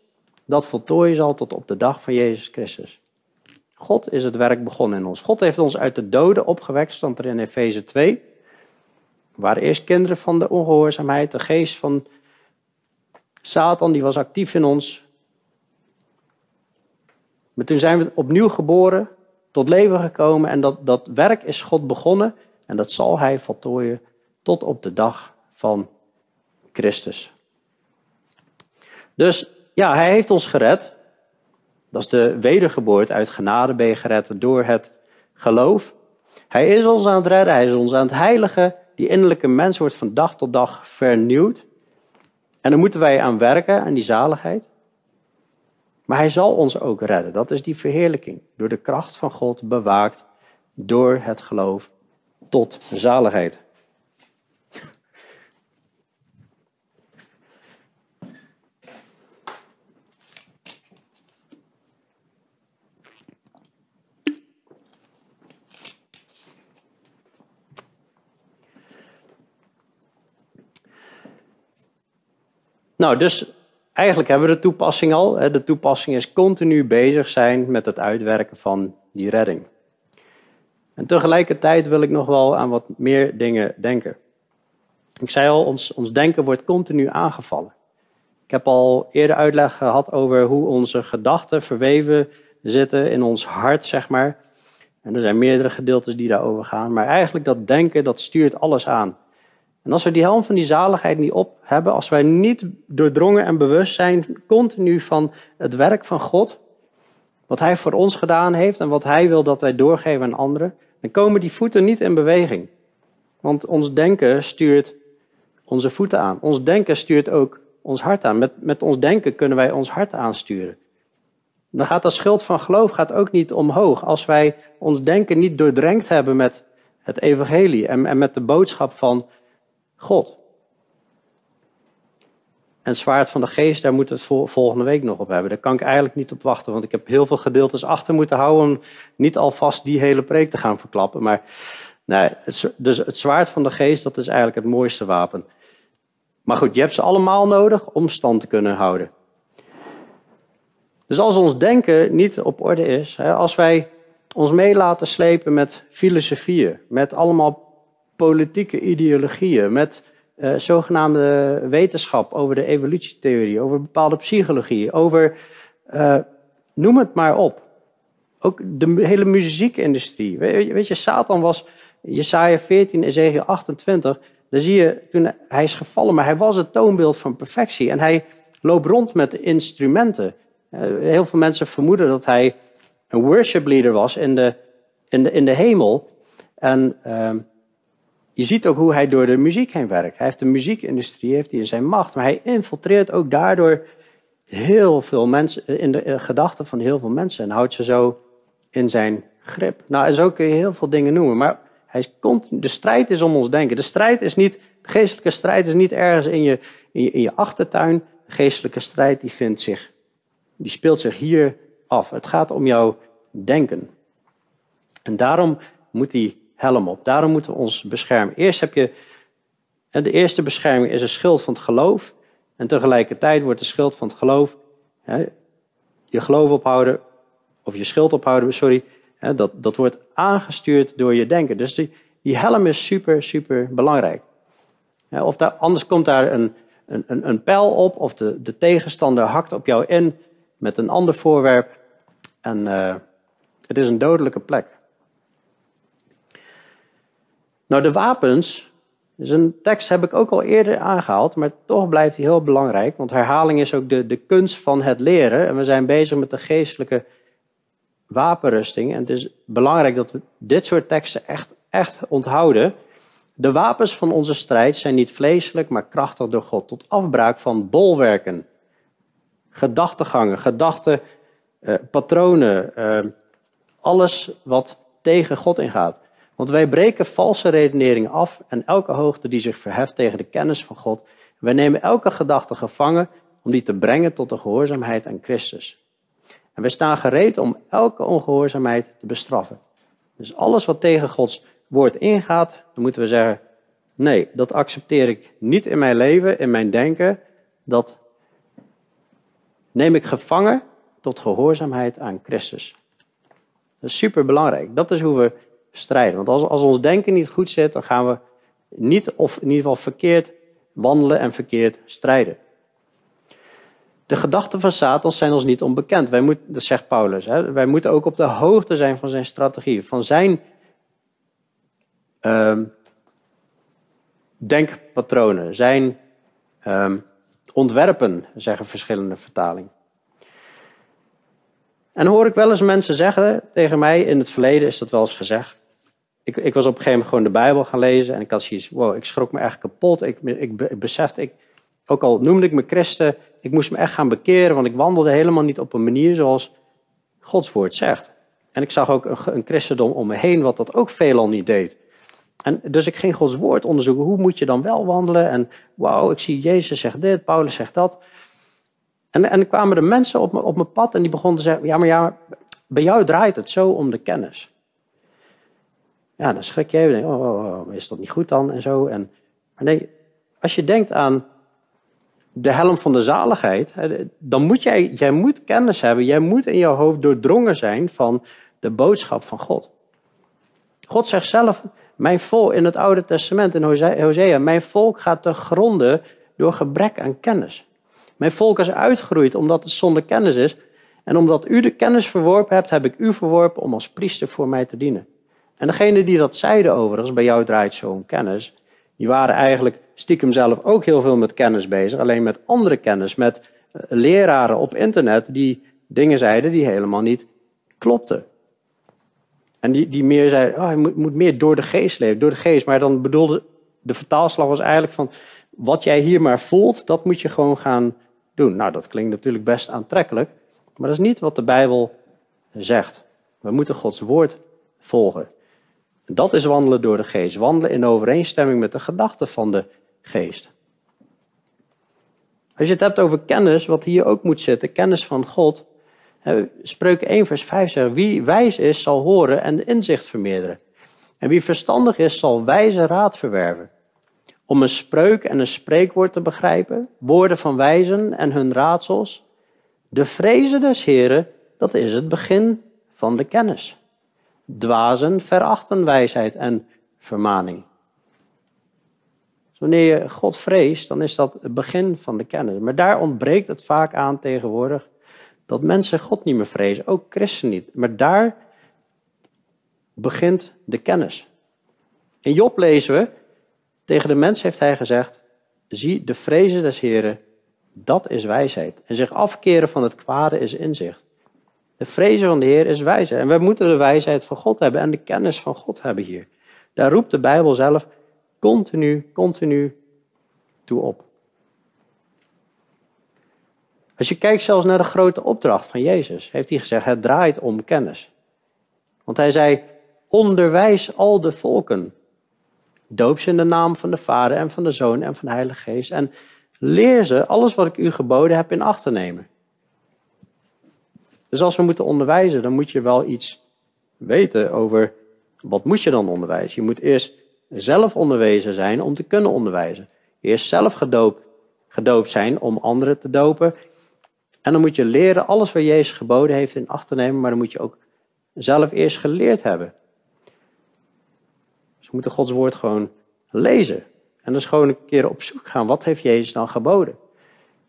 dat voltooien zal tot op de dag van Jezus Christus. God is het werk begonnen in ons. God heeft ons uit de doden opgewekt, stond er in Efeze 2. We waren eerst kinderen van de ongehoorzaamheid. De geest van Satan die was actief in ons. Maar toen zijn we opnieuw geboren, tot leven gekomen. En dat, dat werk is God begonnen. En dat zal hij voltooien tot op de dag van Christus. Dus ja, hij heeft ons gered. Dat is de wedergeboorte. Uit genade ben je gered door het geloof. Hij is ons aan het redden, hij is ons aan het heiligen. Die innerlijke mens wordt van dag tot dag vernieuwd. En dan moeten wij aan werken, aan die zaligheid. Maar hij zal ons ook redden. Dat is die verheerlijking. Door de kracht van God bewaakt door het geloof tot zaligheid. Nou, dus eigenlijk hebben we de toepassing al. De toepassing is continu bezig zijn met het uitwerken van die redding. En tegelijkertijd wil ik nog wel aan wat meer dingen denken. Ik zei al, ons, ons denken wordt continu aangevallen. Ik heb al eerder uitleg gehad over hoe onze gedachten verweven zitten in ons hart, zeg maar. En er zijn meerdere gedeeltes die daarover gaan. Maar eigenlijk dat denken, dat stuurt alles aan. En als we die helm van die zaligheid niet op hebben, als wij niet doordrongen en bewust zijn continu van het werk van God, wat Hij voor ons gedaan heeft en wat Hij wil dat wij doorgeven aan anderen, dan komen die voeten niet in beweging. Want ons denken stuurt onze voeten aan. Ons denken stuurt ook ons hart aan. Met, met ons denken kunnen wij ons hart aansturen. Dan gaat dat schild van geloof gaat ook niet omhoog. Als wij ons denken niet doordrenkt hebben met het evangelie en, en met de boodschap van God. En zwaard van de geest, daar moeten we het volgende week nog op hebben. Daar kan ik eigenlijk niet op wachten, want ik heb heel veel gedeeltes achter moeten houden om niet alvast die hele preek te gaan verklappen. Maar nee, dus het zwaard van de geest, dat is eigenlijk het mooiste wapen. Maar goed, je hebt ze allemaal nodig om stand te kunnen houden. Dus als ons denken niet op orde is, als wij ons mee laten slepen met filosofieën, met allemaal politieke ideologieën, met uh, zogenaamde wetenschap over de evolutietheorie, over bepaalde psychologie, over uh, noem het maar op. Ook de hele muziekindustrie. Weet, weet je, Satan was, Jesaja 14, Ezekiel 28, daar zie je, toen hij is gevallen, maar hij was het toonbeeld van perfectie. En hij loopt rond met instrumenten. Uh, heel veel mensen vermoeden dat hij een worship leader was in de, in de, in de hemel. En uh, je ziet ook hoe hij door de muziek heen werkt. Hij heeft de muziekindustrie heeft hij in zijn macht, maar hij infiltreert ook daardoor heel veel mensen, in de gedachten van heel veel mensen en houdt ze zo in zijn grip. Nou, en zo kun je heel veel dingen noemen, maar hij komt, de strijd is om ons denken. De strijd is niet, geestelijke strijd is niet ergens in je, in je, in je achtertuin. De geestelijke strijd die vindt zich, die speelt zich hier af. Het gaat om jouw denken. En daarom moet die helm op. Daarom moeten we ons beschermen. Eerst heb je, de eerste bescherming is een schild van het geloof. En tegelijkertijd wordt de schild van het geloof, je geloof ophouden, of je schild ophouden, sorry, dat, dat wordt aangestuurd door je denken. Dus die, die helm is super, super belangrijk. of daar, anders komt daar een, een, een, pijl op of de, de tegenstander hakt op jou in met een ander voorwerp. En uh, het is een dodelijke plek. Nou, de wapens, dus een tekst heb ik ook al eerder aangehaald, maar toch blijft die heel belangrijk. Want herhaling is ook de, de kunst van het leren. En we zijn bezig met de geestelijke wapenrusting. En het is belangrijk dat we dit soort teksten echt, echt onthouden. De wapens van onze strijd zijn niet vleeselijk, maar krachtig door God. Tot afbraak van bolwerken, gedachtegangen, gedachten, eh, patronen, eh, alles wat tegen God ingaat. Want wij breken valse redeneringen af en elke hoogte die zich verheft tegen de kennis van God. Wij nemen elke gedachte gevangen om die te brengen tot de gehoorzaamheid aan Christus. En wij staan gereed om elke ongehoorzaamheid te bestraffen. Dus alles wat tegen Gods woord ingaat, dan moeten we zeggen: nee, dat accepteer ik niet in mijn leven, in mijn denken. Dat neem ik gevangen tot gehoorzaamheid aan Christus. Dat is super belangrijk. Dat is hoe we strijden. Want als, als ons denken niet goed zit, dan gaan we niet, of in ieder geval verkeerd wandelen en verkeerd strijden. De gedachten van Satan zijn ons niet onbekend. Wij moeten, dat zegt Paulus. Hè, wij moeten ook op de hoogte zijn van zijn strategie, van zijn uh, denkpatronen, zijn uh, ontwerpen, zeggen verschillende vertalingen. En hoor ik wel eens mensen zeggen tegen mij, in het verleden is dat wel eens gezegd. Ik, ik was op een gegeven moment gewoon de Bijbel gaan lezen en ik had zoiets, wow, ik schrok me echt kapot. Ik, ik, besefte, ik, ook al noemde ik me christen, ik moest me echt gaan bekeren, want ik wandelde helemaal niet op een manier zoals Gods woord zegt. En ik zag ook een, een christendom om me heen wat dat ook veelal niet deed. En dus ik ging Gods woord onderzoeken. Hoe moet je dan wel wandelen? En wauw, ik zie Jezus zegt dit, Paulus zegt dat. En, en kwamen er mensen op, op mijn pad en die begonnen te zeggen: Ja, maar ja, bij jou draait het zo om de kennis. Ja, dan schrik je even. Oh, oh, oh, is dat niet goed dan? En zo. En, maar nee, als je denkt aan de helm van de zaligheid, dan moet jij, jij moet kennis hebben. Jij moet in jouw hoofd doordrongen zijn van de boodschap van God. God zegt zelf, mijn volk in het Oude Testament, in Hosea, mijn volk gaat te gronden door gebrek aan kennis. Mijn volk is uitgeroeid omdat het zonder kennis is. En omdat u de kennis verworpen hebt, heb ik u verworpen om als priester voor mij te dienen. En degene die dat zeiden overigens, bij jou draait zo'n kennis, die waren eigenlijk stiekem zelf ook heel veel met kennis bezig, alleen met andere kennis, met eh, leraren op internet die dingen zeiden die helemaal niet klopten. En die, die meer zeiden, oh, je moet, moet meer door de geest leven, door de geest. Maar dan bedoelde, de vertaalslag was eigenlijk van, wat jij hier maar voelt, dat moet je gewoon gaan doen. Nou, dat klinkt natuurlijk best aantrekkelijk, maar dat is niet wat de Bijbel zegt. We moeten Gods woord volgen. Dat is wandelen door de geest. Wandelen in overeenstemming met de gedachten van de geest. Als je het hebt over kennis, wat hier ook moet zitten, kennis van God. Spreuken 1 vers 5 zegt, wie wijs is zal horen en inzicht vermeerderen. En wie verstandig is zal wijze raad verwerven. Om een spreuk en een spreekwoord te begrijpen, woorden van wijzen en hun raadsels. De vrezen des Heren, dat is het begin van de kennis. Dwazen verachten wijsheid en vermaning. Dus wanneer je God vreest, dan is dat het begin van de kennis. Maar daar ontbreekt het vaak aan tegenwoordig dat mensen God niet meer vrezen, ook christen niet. Maar daar begint de kennis. In Job lezen we, tegen de mens heeft hij gezegd, zie de vrezen des Heren, dat is wijsheid. En zich afkeren van het kwade is inzicht. De vrezen van de Heer is wijsheid. En we moeten de wijsheid van God hebben en de kennis van God hebben hier. Daar roept de Bijbel zelf continu, continu toe op. Als je kijkt zelfs naar de grote opdracht van Jezus, heeft hij gezegd: het draait om kennis. Want hij zei: onderwijs al de volken. Doop ze in de naam van de Vader en van de Zoon en van de Heilige Geest. En leer ze alles wat ik u geboden heb in acht te nemen. Dus als we moeten onderwijzen, dan moet je wel iets weten over wat moet je dan onderwijzen. Je moet eerst zelf onderwezen zijn om te kunnen onderwijzen. Eerst zelf gedoopt, gedoopt zijn om anderen te dopen. En dan moet je leren alles wat Jezus geboden heeft in acht te nemen, maar dan moet je ook zelf eerst geleerd hebben. Dus we moeten Gods woord gewoon lezen. En dus gewoon een keer op zoek gaan, wat heeft Jezus dan geboden?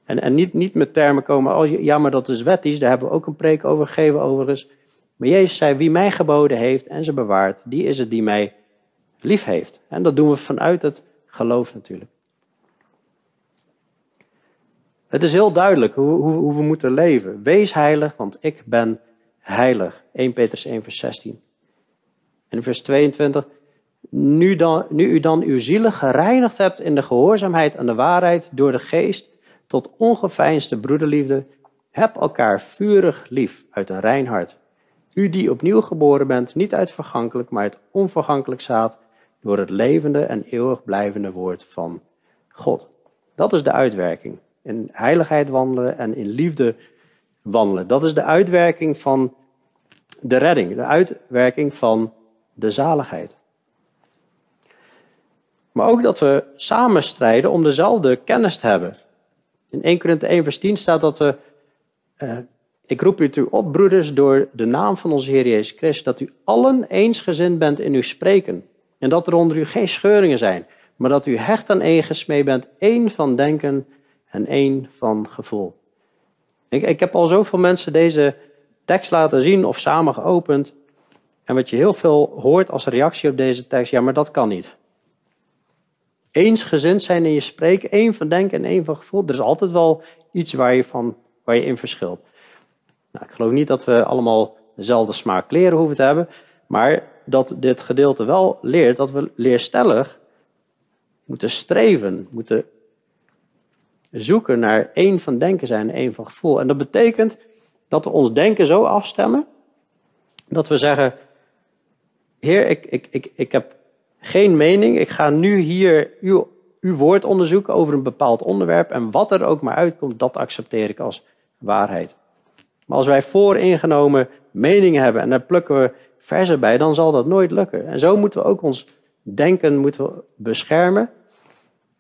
En, en niet, niet met termen komen als, ja maar dat is wettisch, daar hebben we ook een preek over gegeven overigens. Maar Jezus zei, wie mij geboden heeft en ze bewaart, die is het die mij lief heeft. En dat doen we vanuit het geloof natuurlijk. Het is heel duidelijk hoe, hoe, hoe, we moeten leven. Wees heilig, want ik ben heilig. 1 Petrus 1, vers 16. En vers 22. Nu, dan, nu u dan uw zielen gereinigd hebt in de gehoorzaamheid aan de waarheid door de geest tot ongeveinsde broederliefde, heb elkaar vurig lief uit een rein hart. U die opnieuw geboren bent, niet uit vergankelijk, maar uit onvergankelijk zaad, door het levende en eeuwig blijvende woord van God. Dat is de uitwerking. In heiligheid wandelen en in liefde wandelen. Dat is de uitwerking van de redding, de uitwerking van de zaligheid. Maar ook dat we samen strijden om dezelfde kennis te hebben. In 1 Korinthe 1 vers 10 staat dat we, uh, ik roep u toe op broeders door de naam van onze Heer Jezus Christus, dat u allen eensgezind bent in uw spreken. En dat er onder u geen scheuringen zijn, maar dat u hecht aan één gesmeed bent, één van denken en één van gevoel. Ik, ik heb al zoveel mensen deze tekst laten zien of samen geopend. En wat je heel veel hoort als reactie op deze tekst, ja, maar dat kan niet. Eensgezind zijn in je spreken, één van denken en één van gevoel. Er is altijd wel iets waar je, van, waar je in verschilt. Nou, ik geloof niet dat we allemaal dezelfde smaak kleren hoeven te hebben, maar dat dit gedeelte wel leert dat we leerstellig moeten streven, moeten zoeken naar één van denken zijn en één van gevoel. En dat betekent dat we ons denken zo afstemmen dat we zeggen: Heer, ik, ik, ik, ik heb geen mening. Ik ga nu hier uw, uw woord onderzoeken over een bepaald onderwerp. En wat er ook maar uitkomt, dat accepteer ik als waarheid. Maar als wij vooringenomen meningen hebben en daar plukken we versen bij, dan zal dat nooit lukken. En zo moeten we ook ons denken moeten we beschermen.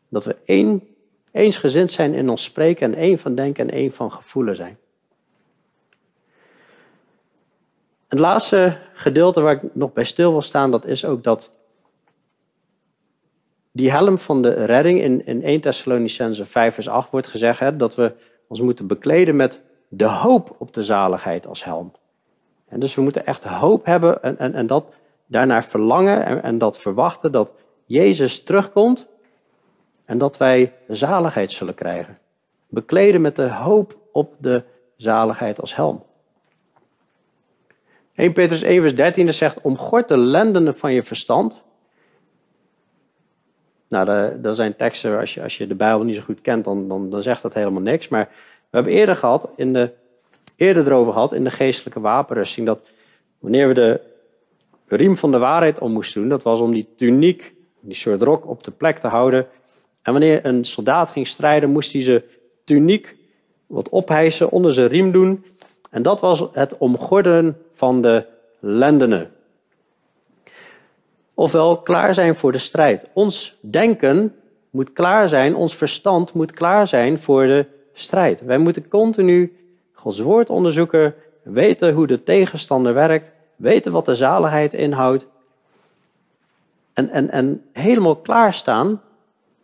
Dat we één, eensgezind zijn in ons spreken en één van denken en één van gevoelen zijn. Het laatste gedeelte waar ik nog bij stil wil staan, dat is ook dat die helm van de redding in, in 1 Thessalonicense 5 vers 8 wordt gezegd hè, dat we ons moeten bekleden met de hoop op de zaligheid als helm. En dus we moeten echt hoop hebben en, en, en dat daarnaar verlangen en, en dat verwachten dat Jezus terugkomt en dat wij zaligheid zullen krijgen. Bekleden met de hoop op de zaligheid als helm. 1 Petrus 1 vers 13 zegt, omgord de lendenen van je verstand nou, dat zijn teksten, als je, als je de Bijbel niet zo goed kent, dan, dan, dan zegt dat helemaal niks. Maar we hebben eerder gehad, in de, eerder erover gehad in de geestelijke wapenrusting, dat wanneer we de riem van de waarheid om moesten doen, dat was om die tuniek, die soort rok, op de plek te houden. En wanneer een soldaat ging strijden, moest hij zijn tuniek wat ophijsen, onder zijn riem doen. En dat was het omgorden van de lendenen. Ofwel klaar zijn voor de strijd. Ons denken moet klaar zijn, ons verstand moet klaar zijn voor de strijd. Wij moeten continu Gods woord onderzoeken, weten hoe de tegenstander werkt, weten wat de zaligheid inhoudt. En, en, en helemaal klaarstaan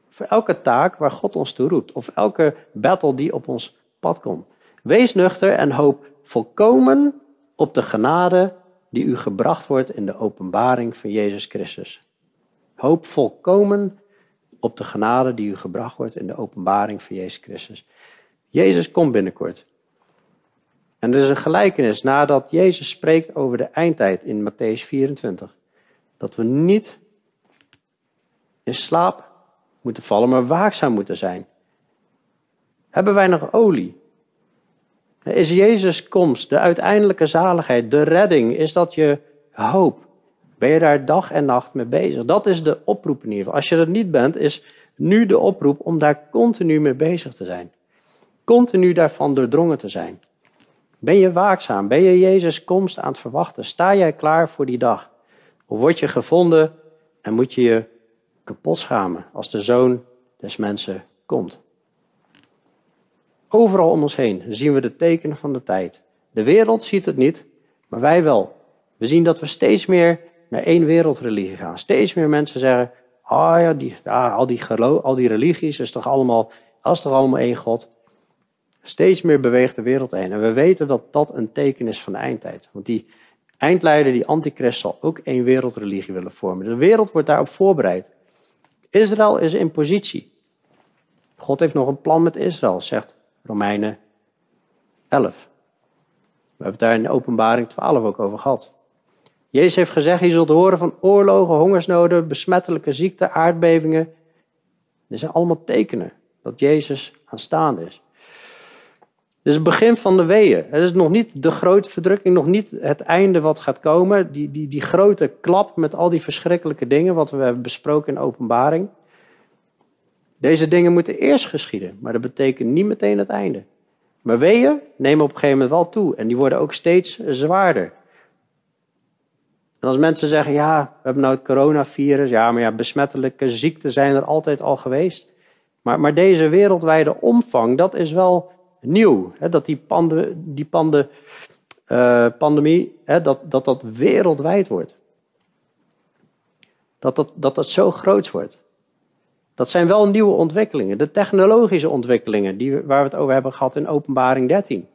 voor elke taak waar God ons toe roept. Of elke battle die op ons pad komt. Wees nuchter en hoop volkomen op de genade die u gebracht wordt in de openbaring van Jezus Christus. Hoop volkomen op de genade die u gebracht wordt in de openbaring van Jezus Christus. Jezus komt binnenkort. En er is een gelijkenis nadat Jezus spreekt over de eindtijd in Matthäus 24. Dat we niet in slaap moeten vallen, maar waakzaam moeten zijn. Hebben wij nog olie? Is Jezus' komst, de uiteindelijke zaligheid, de redding, is dat je hoop? Ben je daar dag en nacht mee bezig? Dat is de oproep in ieder geval. Als je dat niet bent, is nu de oproep om daar continu mee bezig te zijn. Continu daarvan doordrongen te zijn. Ben je waakzaam? Ben je Jezus' komst aan het verwachten? Sta jij klaar voor die dag? Of word je gevonden en moet je je kapot schamen als de zoon des mensen komt? Overal om ons heen zien we de tekenen van de tijd. De wereld ziet het niet, maar wij wel. We zien dat we steeds meer naar één wereldreligie gaan. Steeds meer mensen zeggen: Ah ja, die, ja al, die al die religies is toch allemaal, dat is toch allemaal één God. Steeds meer beweegt de wereld heen. En we weten dat dat een teken is van de eindtijd. Want die eindleider, die antichrist, zal ook één wereldreligie willen vormen. De wereld wordt daarop voorbereid. Israël is in positie. God heeft nog een plan met Israël, zegt Romeinen 11. We hebben het daar in openbaring 12 ook over gehad. Jezus heeft gezegd, je zult horen van oorlogen, hongersnoden, besmettelijke ziekten, aardbevingen. Dit zijn allemaal tekenen dat Jezus aanstaande is. Dit is het begin van de weeën. Het is nog niet de grote verdrukking, nog niet het einde wat gaat komen. Die, die, die grote klap met al die verschrikkelijke dingen wat we hebben besproken in openbaring. Deze dingen moeten eerst geschieden, maar dat betekent niet meteen het einde. Maar weeën nemen op een gegeven moment wel toe en die worden ook steeds zwaarder. En als mensen zeggen, ja, we hebben nou het coronavirus, ja, maar ja, besmettelijke ziekten zijn er altijd al geweest. Maar, maar deze wereldwijde omvang, dat is wel nieuw. Hè, dat die, pande, die uh, pandemie, hè, dat, dat dat wereldwijd wordt. Dat, dat dat zo groot wordt. Dat zijn wel nieuwe ontwikkelingen. De technologische ontwikkelingen die, waar we het over hebben gehad in openbaring 13.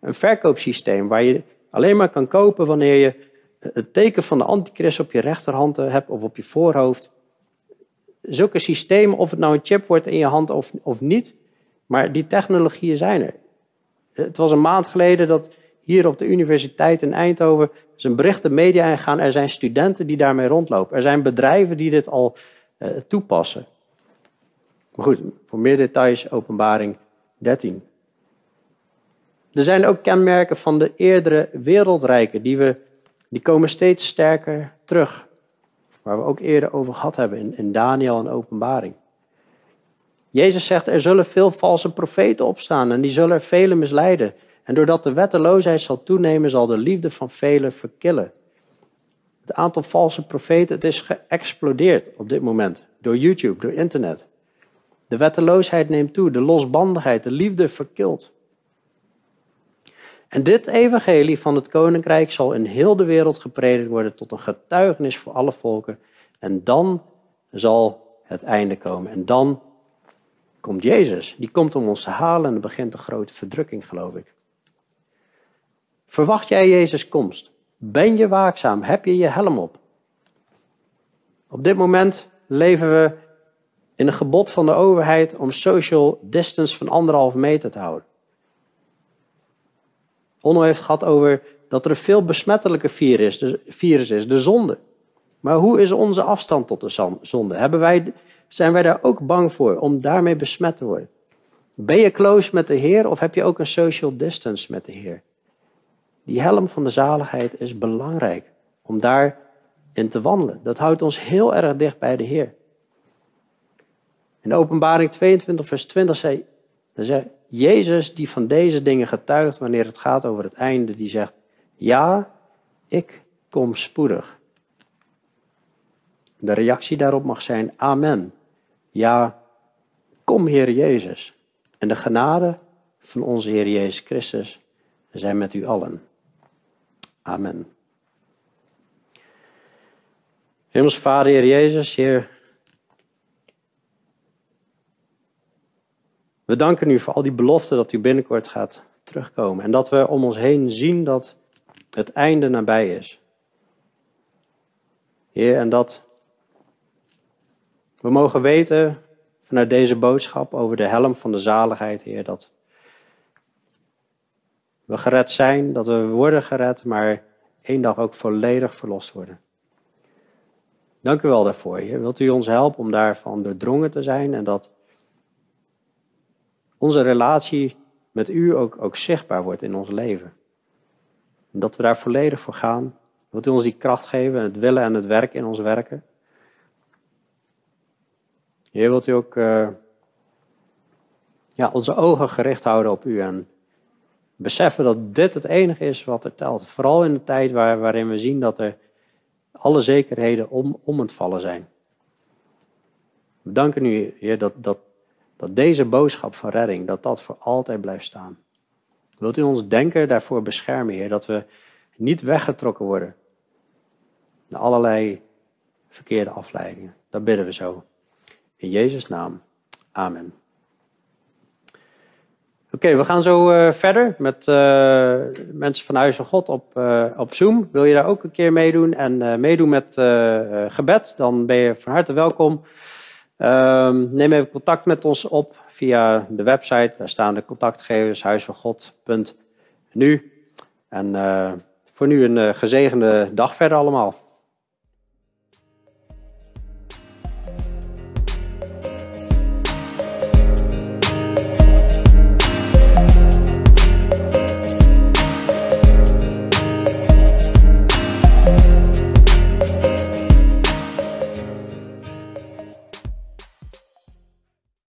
Een verkoopsysteem waar je alleen maar kan kopen wanneer je het teken van de antichrist op je rechterhand hebt of op je voorhoofd. Zulke systemen, of het nou een chip wordt in je hand of, of niet, maar die technologieën zijn er. Het was een maand geleden dat hier op de universiteit in Eindhoven zijn berichten media ingaan. Er zijn studenten die daarmee rondlopen. Er zijn bedrijven die dit al uh, toepassen. Maar goed, voor meer details openbaring 13. Er zijn ook kenmerken van de eerdere wereldrijken, die, we, die komen steeds sterker terug. Waar we ook eerder over gehad hebben in, in Daniel en openbaring. Jezus zegt, er zullen veel valse profeten opstaan en die zullen er velen misleiden. En doordat de wetteloosheid zal toenemen, zal de liefde van velen verkillen. Het aantal valse profeten, het is geëxplodeerd op dit moment. Door YouTube, door internet. De wetteloosheid neemt toe, de losbandigheid, de liefde verkilt. En dit evangelie van het koninkrijk zal in heel de wereld gepredikt worden tot een getuigenis voor alle volken. En dan zal het einde komen. En dan komt Jezus. Die komt om ons te halen en dan begint de grote verdrukking, geloof ik. Verwacht jij Jezus' komst? Ben je waakzaam? Heb je je helm op? Op dit moment leven we in een gebod van de overheid om social distance van anderhalf meter te houden. Onno heeft gehad over dat er een veel besmettelijke virus, virus is, de zonde. Maar hoe is onze afstand tot de zonde? Hebben wij, zijn wij daar ook bang voor om daarmee besmet te worden? Ben je close met de Heer of heb je ook een social distance met de Heer? Die helm van de zaligheid is belangrijk om daarin te wandelen. Dat houdt ons heel erg dicht bij de Heer. In openbaring 22, vers 20 zei, zei Jezus, die van deze dingen getuigt wanneer het gaat over het einde, die zegt, ja, ik kom spoedig. De reactie daarop mag zijn, amen. Ja, kom Heer Jezus. En de genade van onze Heer Jezus Christus zijn met u allen. Amen. Hemels Vader, Heer Jezus, Heer, We danken u voor al die beloften dat u binnenkort gaat terugkomen. En dat we om ons heen zien dat het einde nabij is. Heer, en dat we mogen weten vanuit deze boodschap over de helm van de zaligheid, Heer, dat we gered zijn, dat we worden gered, maar één dag ook volledig verlost worden. Dank u wel daarvoor, Heer. Wilt u ons helpen om daarvan doordrongen te zijn en dat onze relatie met u ook, ook zichtbaar wordt in ons leven. En dat we daar volledig voor gaan. Wilt u ons die kracht geven, het willen en het werken in ons werken? Heer, wilt u ook uh, ja, onze ogen gericht houden op u en beseffen dat dit het enige is wat er telt. Vooral in de tijd waar, waarin we zien dat er alle zekerheden om, om het vallen zijn. We danken u, Heer, dat, dat dat deze boodschap van redding, dat dat voor altijd blijft staan. Wilt u ons denken daarvoor beschermen, Heer, dat we niet weggetrokken worden naar allerlei verkeerde afleidingen. Dat bidden we zo. In Jezus' naam. Amen. Oké, we gaan zo uh, verder met uh, mensen van Huis van God op, uh, op Zoom. Wil je daar ook een keer meedoen en meedoen met gebed? Dan ben je van harte welkom. Um, neem even contact met ons op via de website. Daar staan de contactgevers huisvangod.nu. En voor nu een gezegende dag verder allemaal.